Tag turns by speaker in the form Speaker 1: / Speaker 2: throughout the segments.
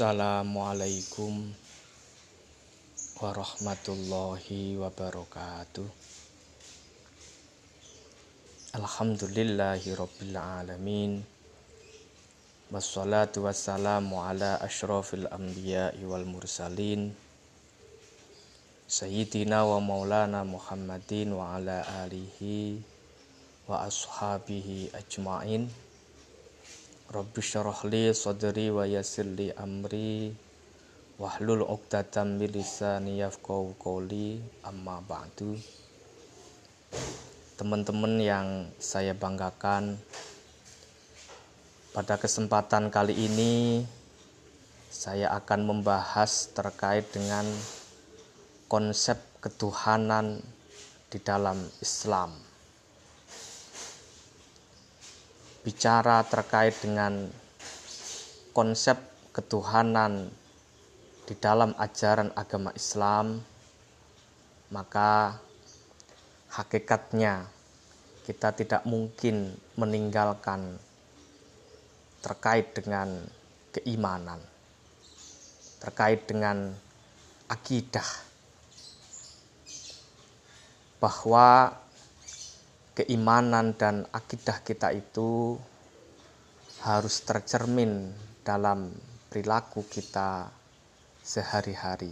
Speaker 1: Assalamualaikum warahmatullahi wabarakatuh. Alhamdulillahi rabbil alamin. Wassalatu wassalamu ala ashrafil anbiya'i wal mursalin. Sayyidina wa maulana Muhammadin wa ala alihi wa ashabihi ajma'in. Rabbi syarah li sadri wa yassir li amri wahlul 'uqdatam min lisani yafqahu qawli amma ba'du. Teman-teman yang saya banggakan pada kesempatan kali ini saya akan membahas terkait dengan konsep ketuhanan di dalam Islam. Bicara terkait dengan konsep ketuhanan di dalam ajaran agama Islam, maka hakikatnya kita tidak mungkin meninggalkan terkait dengan keimanan, terkait dengan akidah, bahwa keimanan dan akidah kita itu harus tercermin dalam perilaku kita sehari-hari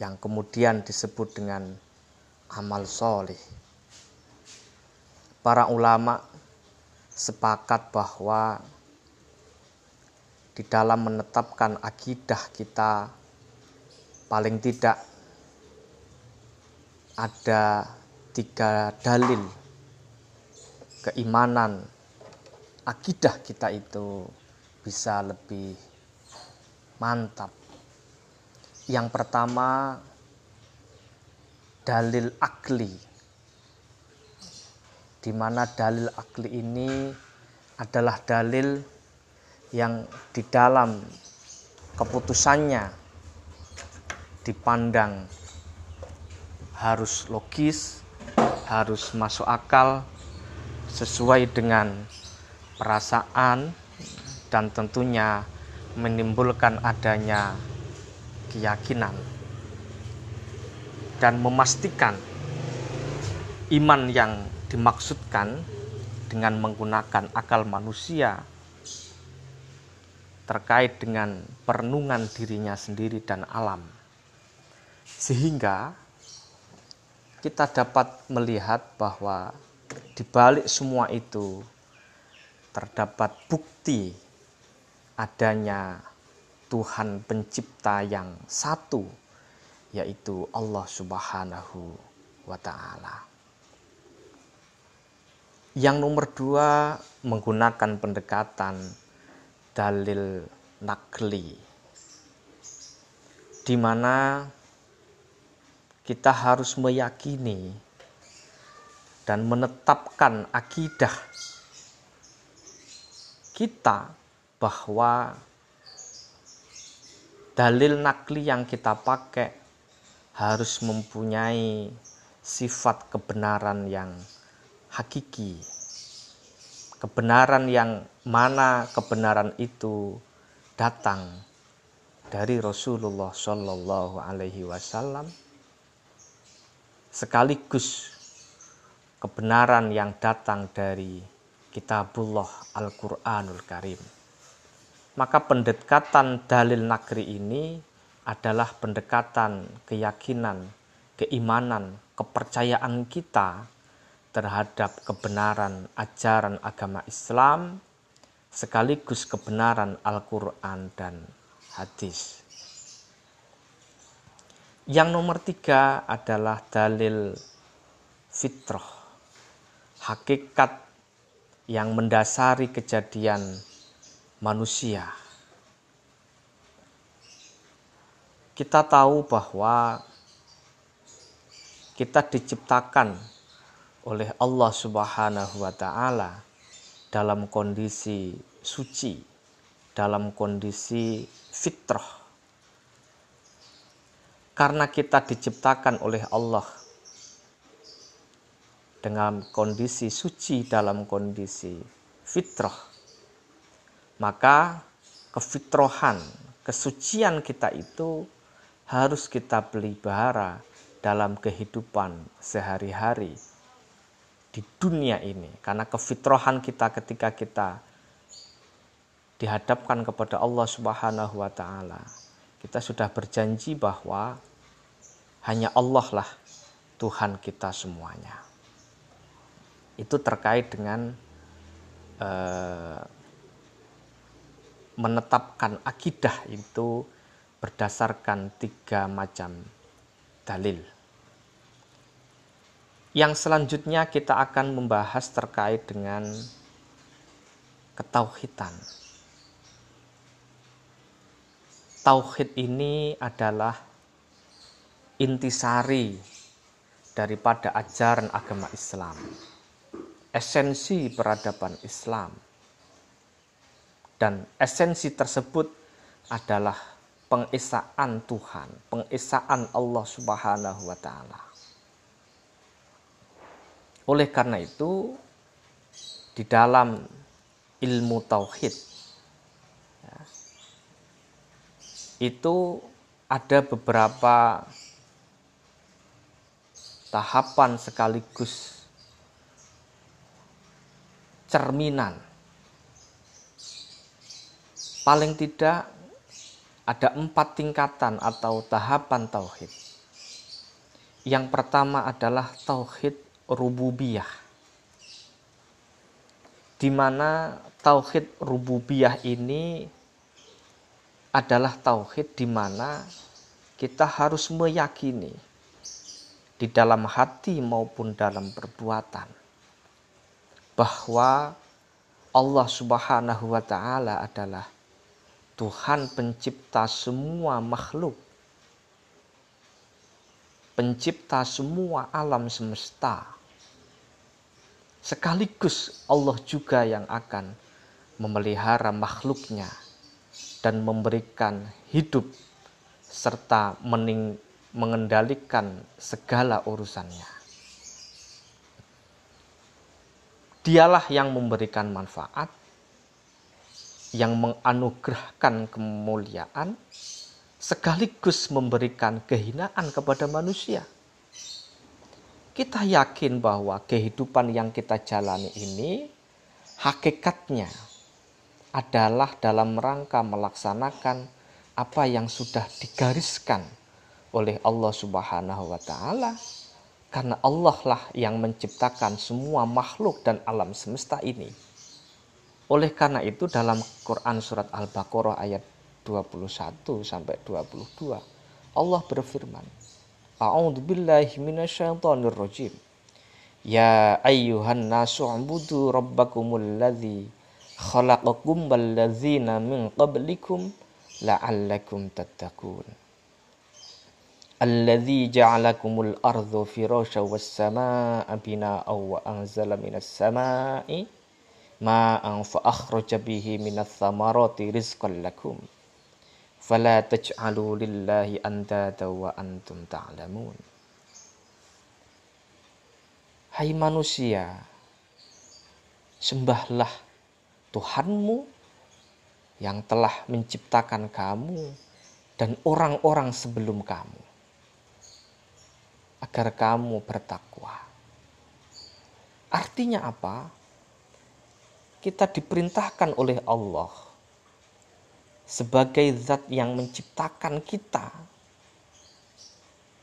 Speaker 1: yang kemudian disebut dengan amal soleh. Para ulama sepakat bahwa di dalam menetapkan akidah kita paling tidak ada tiga dalil keimanan akidah kita itu bisa lebih mantap. Yang pertama dalil akli. Di mana dalil akli ini adalah dalil yang di dalam keputusannya dipandang harus logis, harus masuk akal sesuai dengan perasaan dan tentunya menimbulkan adanya keyakinan dan memastikan iman yang dimaksudkan dengan menggunakan akal manusia terkait dengan perenungan dirinya sendiri dan alam. Sehingga kita dapat melihat bahwa di balik semua itu terdapat bukti adanya Tuhan pencipta yang satu yaitu Allah Subhanahu wa taala. Yang nomor dua menggunakan pendekatan dalil nakli di mana kita harus meyakini dan menetapkan akidah kita bahwa dalil nakli yang kita pakai harus mempunyai sifat kebenaran yang hakiki. Kebenaran yang mana kebenaran itu datang dari Rasulullah Shallallahu Alaihi Wasallam sekaligus kebenaran yang datang dari kitabullah Al-Quranul Karim. Maka pendekatan dalil negeri ini adalah pendekatan keyakinan, keimanan, kepercayaan kita terhadap kebenaran ajaran agama Islam sekaligus kebenaran Al-Quran dan hadis. Yang nomor tiga adalah dalil fitrah, hakikat yang mendasari kejadian manusia. Kita tahu bahwa kita diciptakan oleh Allah Subhanahu wa taala dalam kondisi suci, dalam kondisi fitrah karena kita diciptakan oleh Allah dengan kondisi suci dalam kondisi fitrah maka kefitrohan, kesucian kita itu harus kita pelihara dalam kehidupan sehari-hari di dunia ini. Karena kefitrohan kita ketika kita dihadapkan kepada Allah Subhanahu wa taala. Kita sudah berjanji bahwa hanya Allah lah Tuhan kita semuanya. Itu terkait dengan eh, menetapkan akidah itu berdasarkan tiga macam dalil. Yang selanjutnya kita akan membahas terkait dengan ketauhidan. Tauhid ini adalah intisari daripada ajaran agama Islam. Esensi peradaban Islam dan esensi tersebut adalah pengesaan Tuhan, pengesaan Allah Subhanahu wa taala. Oleh karena itu di dalam ilmu tauhid ya, itu ada beberapa tahapan sekaligus cerminan paling tidak ada empat tingkatan atau tahapan tauhid. Yang pertama adalah tauhid rububiyah. Di mana tauhid rububiyah ini adalah tauhid di mana kita harus meyakini di dalam hati maupun dalam perbuatan bahwa Allah Subhanahu wa taala adalah Tuhan pencipta semua makhluk. Pencipta semua alam semesta. Sekaligus Allah juga yang akan memelihara makhluknya dan memberikan hidup serta mening, mengendalikan segala urusannya. Dialah yang memberikan manfaat, yang menganugerahkan kemuliaan sekaligus memberikan kehinaan kepada manusia. Kita yakin bahwa kehidupan yang kita jalani ini hakikatnya adalah dalam rangka melaksanakan apa yang sudah digariskan oleh Allah Subhanahu wa taala. Karena Allah lah yang menciptakan semua makhluk dan alam semesta ini. Oleh karena itu dalam Quran surat Al-Baqarah ayat 21 sampai 22 Allah berfirman A'udzu billahi minasyaitonir rajim Ya ayyuhan nasu ubudu rabbakumul ladzi خلقكم والذين من قبلكم لعلكم تتقون. الذي جعلكم الأرض فراشا والسماء بناء وأنزل من السماء ماء فأخرج به من الثمرات رزقا لكم. فلا تجعلوا لله أندادا وأنتم تعلمون. Hai manusia, sembahlah Tuhanmu yang telah menciptakan kamu dan orang-orang sebelum kamu agar kamu bertakwa. Artinya apa? kita diperintahkan oleh Allah sebagai zat yang menciptakan kita.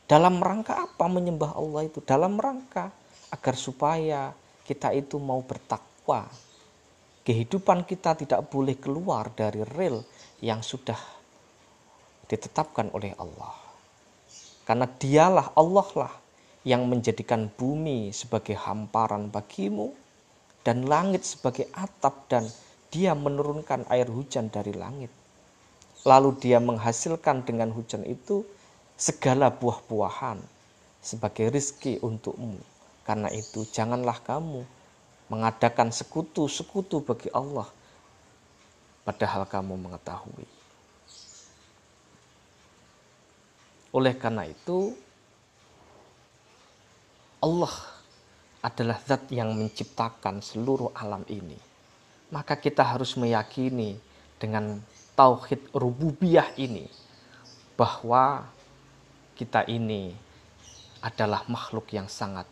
Speaker 1: Dalam rangka apa menyembah Allah itu? Dalam rangka agar supaya kita itu mau bertakwa. Kehidupan kita tidak boleh keluar dari rel yang sudah ditetapkan oleh Allah. Karena dialah Allah lah yang menjadikan bumi sebagai hamparan bagimu dan langit sebagai atap dan dia menurunkan air hujan dari langit. Lalu dia menghasilkan dengan hujan itu segala buah-buahan sebagai rizki untukmu. Karena itu janganlah kamu mengadakan sekutu-sekutu bagi Allah padahal kamu mengetahui. Oleh karena itu Allah adalah zat yang menciptakan seluruh alam ini. Maka kita harus meyakini dengan tauhid rububiyah ini bahwa kita ini adalah makhluk yang sangat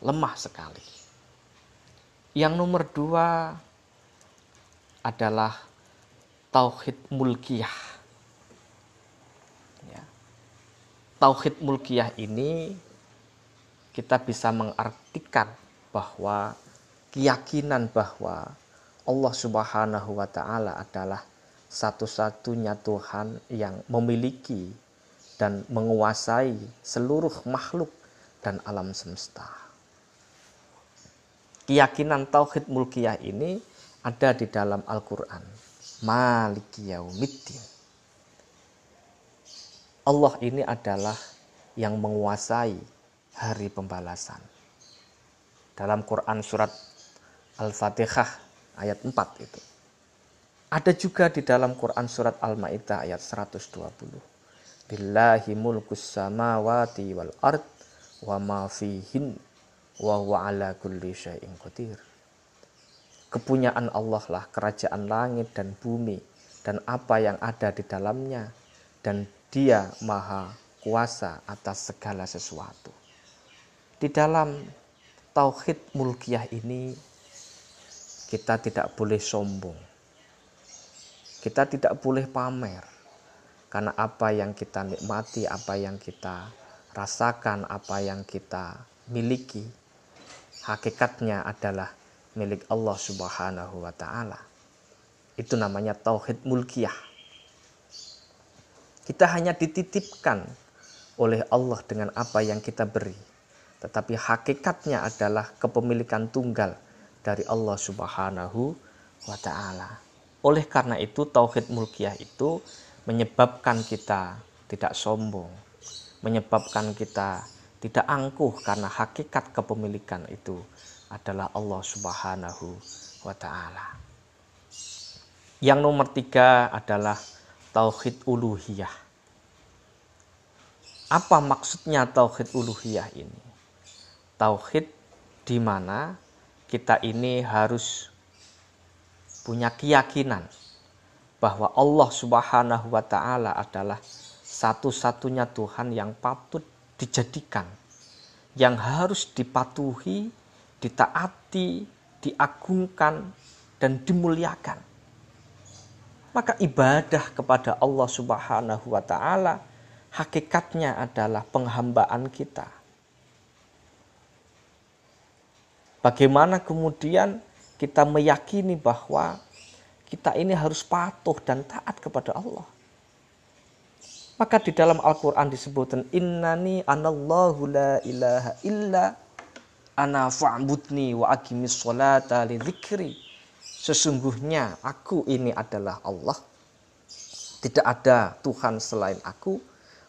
Speaker 1: lemah sekali. Yang nomor dua adalah tauhid mulkiyah. Ya. Tauhid mulkiyah ini kita bisa mengartikan bahwa keyakinan bahwa Allah Subhanahu wa taala adalah satu-satunya Tuhan yang memiliki dan menguasai seluruh makhluk dan alam semesta. Keyakinan tauhid mulkiyah ini ada di dalam Al-Qur'an. Maliki yaumiddin. Allah ini adalah yang menguasai hari pembalasan. Dalam Quran surat Al-Fatihah ayat 4 itu. Ada juga di dalam Quran surat Al-Maidah ayat 120. Billahi mulkus samawati wal ard wa ma fihin wa huwa ala kulli syai'in qadir. Kepunyaan Allah lah kerajaan langit dan bumi dan apa yang ada di dalamnya dan dia maha kuasa atas segala sesuatu. Di dalam tauhid mulkiyah ini kita tidak boleh sombong kita tidak boleh pamer. Karena apa yang kita nikmati, apa yang kita rasakan, apa yang kita miliki, hakikatnya adalah milik Allah Subhanahu wa taala. Itu namanya tauhid mulkiyah. Kita hanya dititipkan oleh Allah dengan apa yang kita beri. Tetapi hakikatnya adalah kepemilikan tunggal dari Allah Subhanahu wa taala. Oleh karena itu tauhid mulkiyah itu menyebabkan kita tidak sombong, menyebabkan kita tidak angkuh karena hakikat kepemilikan itu adalah Allah Subhanahu wa taala. Yang nomor tiga adalah tauhid uluhiyah. Apa maksudnya tauhid uluhiyah ini? Tauhid di mana kita ini harus punya keyakinan bahwa Allah Subhanahu wa taala adalah satu-satunya Tuhan yang patut dijadikan, yang harus dipatuhi, ditaati, diagungkan dan dimuliakan. Maka ibadah kepada Allah Subhanahu wa taala hakikatnya adalah penghambaan kita. Bagaimana kemudian kita meyakini bahwa kita ini harus patuh dan taat kepada Allah. Maka di dalam Al-Quran disebutkan innani anallahu la ilaha illa ana fa'budni wa aqimis sholata li dzikri. Sesungguhnya aku ini adalah Allah. Tidak ada Tuhan selain aku,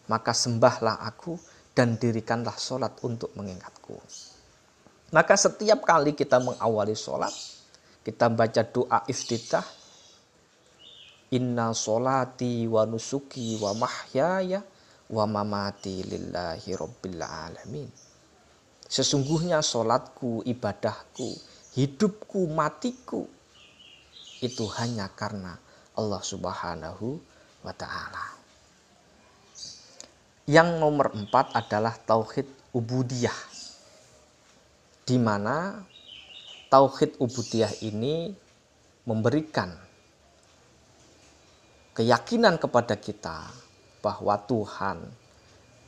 Speaker 1: maka sembahlah aku dan dirikanlah sholat untuk mengingatku. Maka setiap kali kita mengawali sholat, kita baca doa iftitah. Inna solati wa nusuki wa mahyaya wa mamati lillahi rabbil alamin. Sesungguhnya solatku, ibadahku, hidupku, matiku itu hanya karena Allah Subhanahu wa taala. Yang nomor empat adalah tauhid ubudiyah. Di mana tauhid ubudiyah ini memberikan keyakinan kepada kita bahwa Tuhan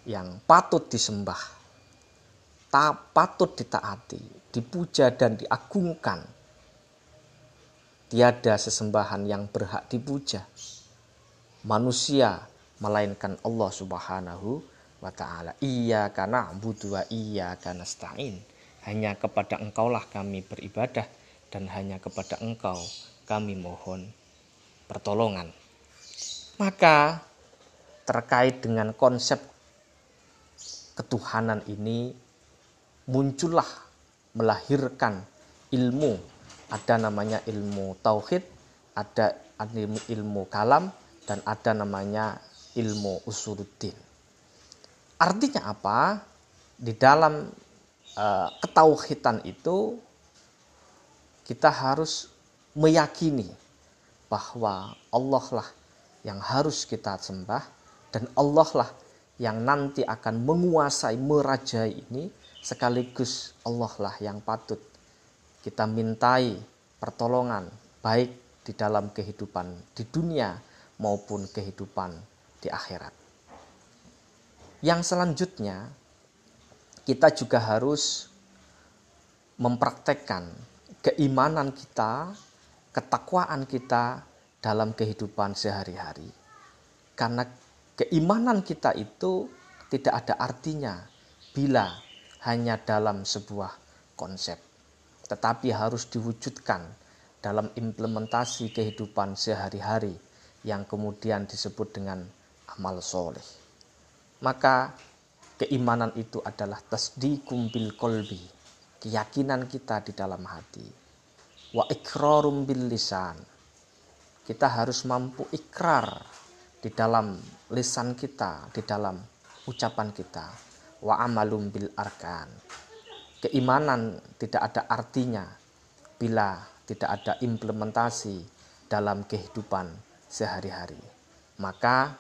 Speaker 1: yang patut disembah, tak patut ditaati, dipuja dan diagungkan. Tiada sesembahan yang berhak dipuja. Manusia melainkan Allah Subhanahu wa taala. Iya karena butuh iya karena stain hanya kepada engkaulah kami beribadah dan hanya kepada engkau kami mohon pertolongan. Maka terkait dengan konsep ketuhanan ini muncullah melahirkan ilmu. Ada namanya ilmu tauhid ada ilmu kalam dan ada namanya ilmu usuluddin. Artinya apa? Di dalam uh, ketauhidan itu kita harus meyakini bahwa Allah lah yang harus kita sembah dan Allah lah yang nanti akan menguasai merajai ini sekaligus Allah lah yang patut kita mintai pertolongan baik di dalam kehidupan di dunia maupun kehidupan di akhirat. Yang selanjutnya kita juga harus mempraktekkan keimanan kita, ketakwaan kita dalam kehidupan sehari-hari. Karena keimanan kita itu tidak ada artinya bila hanya dalam sebuah konsep, tetapi harus diwujudkan dalam implementasi kehidupan sehari-hari yang kemudian disebut dengan amal soleh. Maka keimanan itu adalah tasdiqum bil kolbi, keyakinan kita di dalam hati. Wa ikrarum bil lisan, kita harus mampu ikrar di dalam lisan kita, di dalam ucapan kita. Wa amalum bil arkan. Keimanan tidak ada artinya bila tidak ada implementasi dalam kehidupan sehari-hari. Maka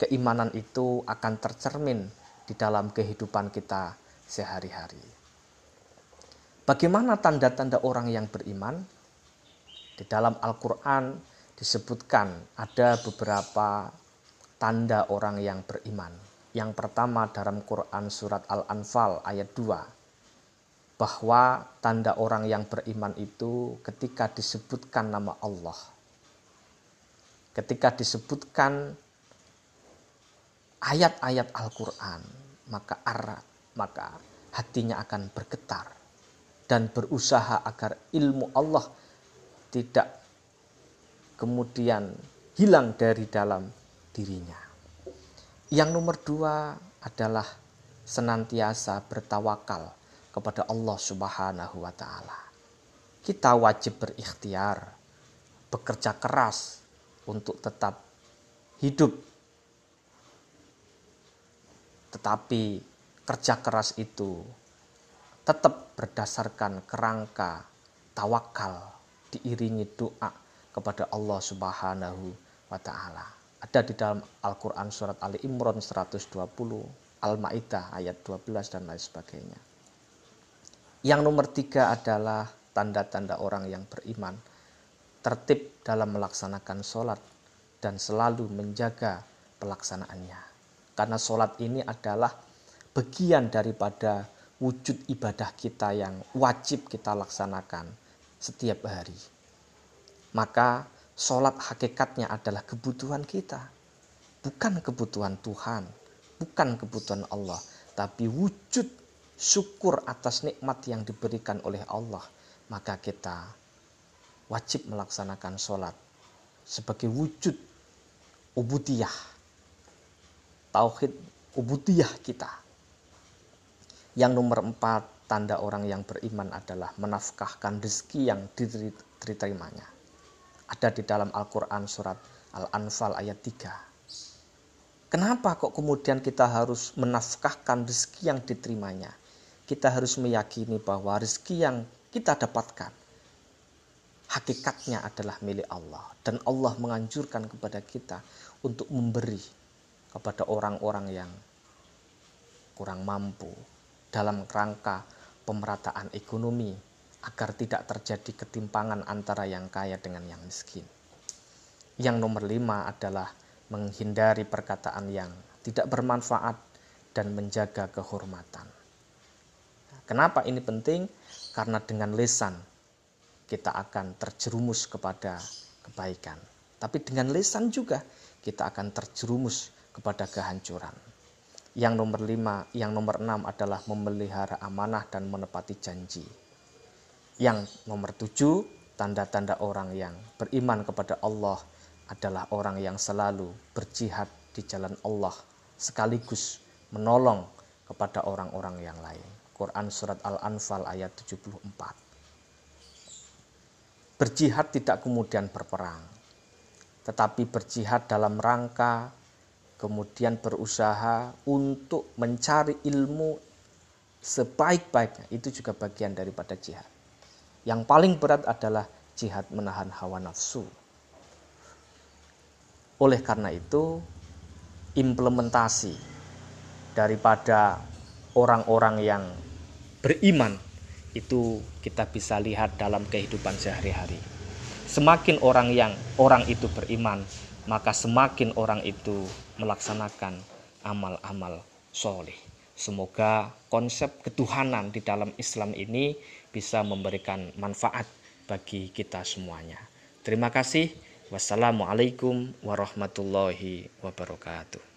Speaker 1: keimanan itu akan tercermin di dalam kehidupan kita sehari-hari. Bagaimana tanda-tanda orang yang beriman? Di dalam Al-Quran disebutkan ada beberapa tanda orang yang beriman. Yang pertama dalam Quran surat Al-Anfal ayat 2 bahwa tanda orang yang beriman itu ketika disebutkan nama Allah ketika disebutkan ayat-ayat Al-Qur'an maka arah maka hatinya akan bergetar dan berusaha agar ilmu Allah tidak kemudian hilang dari dalam dirinya. Yang nomor dua adalah senantiasa bertawakal kepada Allah Subhanahu wa Ta'ala. Kita wajib berikhtiar, bekerja keras untuk tetap hidup, tetapi kerja keras itu tetap berdasarkan kerangka tawakal diiringi doa kepada Allah Subhanahu wa taala. Ada di dalam Al-Qur'an surat Ali Imran 120, Al-Maidah ayat 12 dan lain sebagainya. Yang nomor tiga adalah tanda-tanda orang yang beriman. Tertib dalam melaksanakan sholat dan selalu menjaga pelaksanaannya. Karena sholat ini adalah bagian daripada wujud ibadah kita yang wajib kita laksanakan setiap hari. Maka sholat hakikatnya adalah kebutuhan kita. Bukan kebutuhan Tuhan, bukan kebutuhan Allah. Tapi wujud syukur atas nikmat yang diberikan oleh Allah. Maka kita wajib melaksanakan sholat sebagai wujud ubudiyah. Tauhid ubudiyah kita. Yang nomor empat, tanda orang yang beriman adalah menafkahkan rezeki yang diterimanya. Ada di dalam Al-Quran surat Al-Anfal ayat 3. Kenapa kok kemudian kita harus menafkahkan rezeki yang diterimanya? Kita harus meyakini bahwa rezeki yang kita dapatkan hakikatnya adalah milik Allah dan Allah menganjurkan kepada kita untuk memberi kepada orang-orang yang kurang mampu dalam rangka pemerataan ekonomi agar tidak terjadi ketimpangan antara yang kaya dengan yang miskin. Yang nomor lima adalah menghindari perkataan yang tidak bermanfaat dan menjaga kehormatan. Kenapa ini penting? Karena dengan lesan kita akan terjerumus kepada kebaikan. Tapi dengan lesan juga kita akan terjerumus kepada kehancuran. Yang nomor lima, yang nomor enam adalah memelihara amanah dan menepati janji. Yang nomor tujuh, tanda-tanda orang yang beriman kepada Allah adalah orang yang selalu berjihad di jalan Allah sekaligus menolong kepada orang-orang yang lain. Quran Surat Al-Anfal ayat 74. Berjihad tidak kemudian berperang, tetapi berjihad dalam rangka kemudian berusaha untuk mencari ilmu sebaik-baiknya itu juga bagian daripada jihad. Yang paling berat adalah jihad menahan hawa nafsu. Oleh karena itu, implementasi daripada orang-orang yang beriman itu kita bisa lihat dalam kehidupan sehari-hari. Semakin orang yang orang itu beriman, maka semakin orang itu melaksanakan amal-amal soleh. Semoga konsep ketuhanan di dalam Islam ini bisa memberikan manfaat bagi kita semuanya. Terima kasih. Wassalamualaikum warahmatullahi wabarakatuh.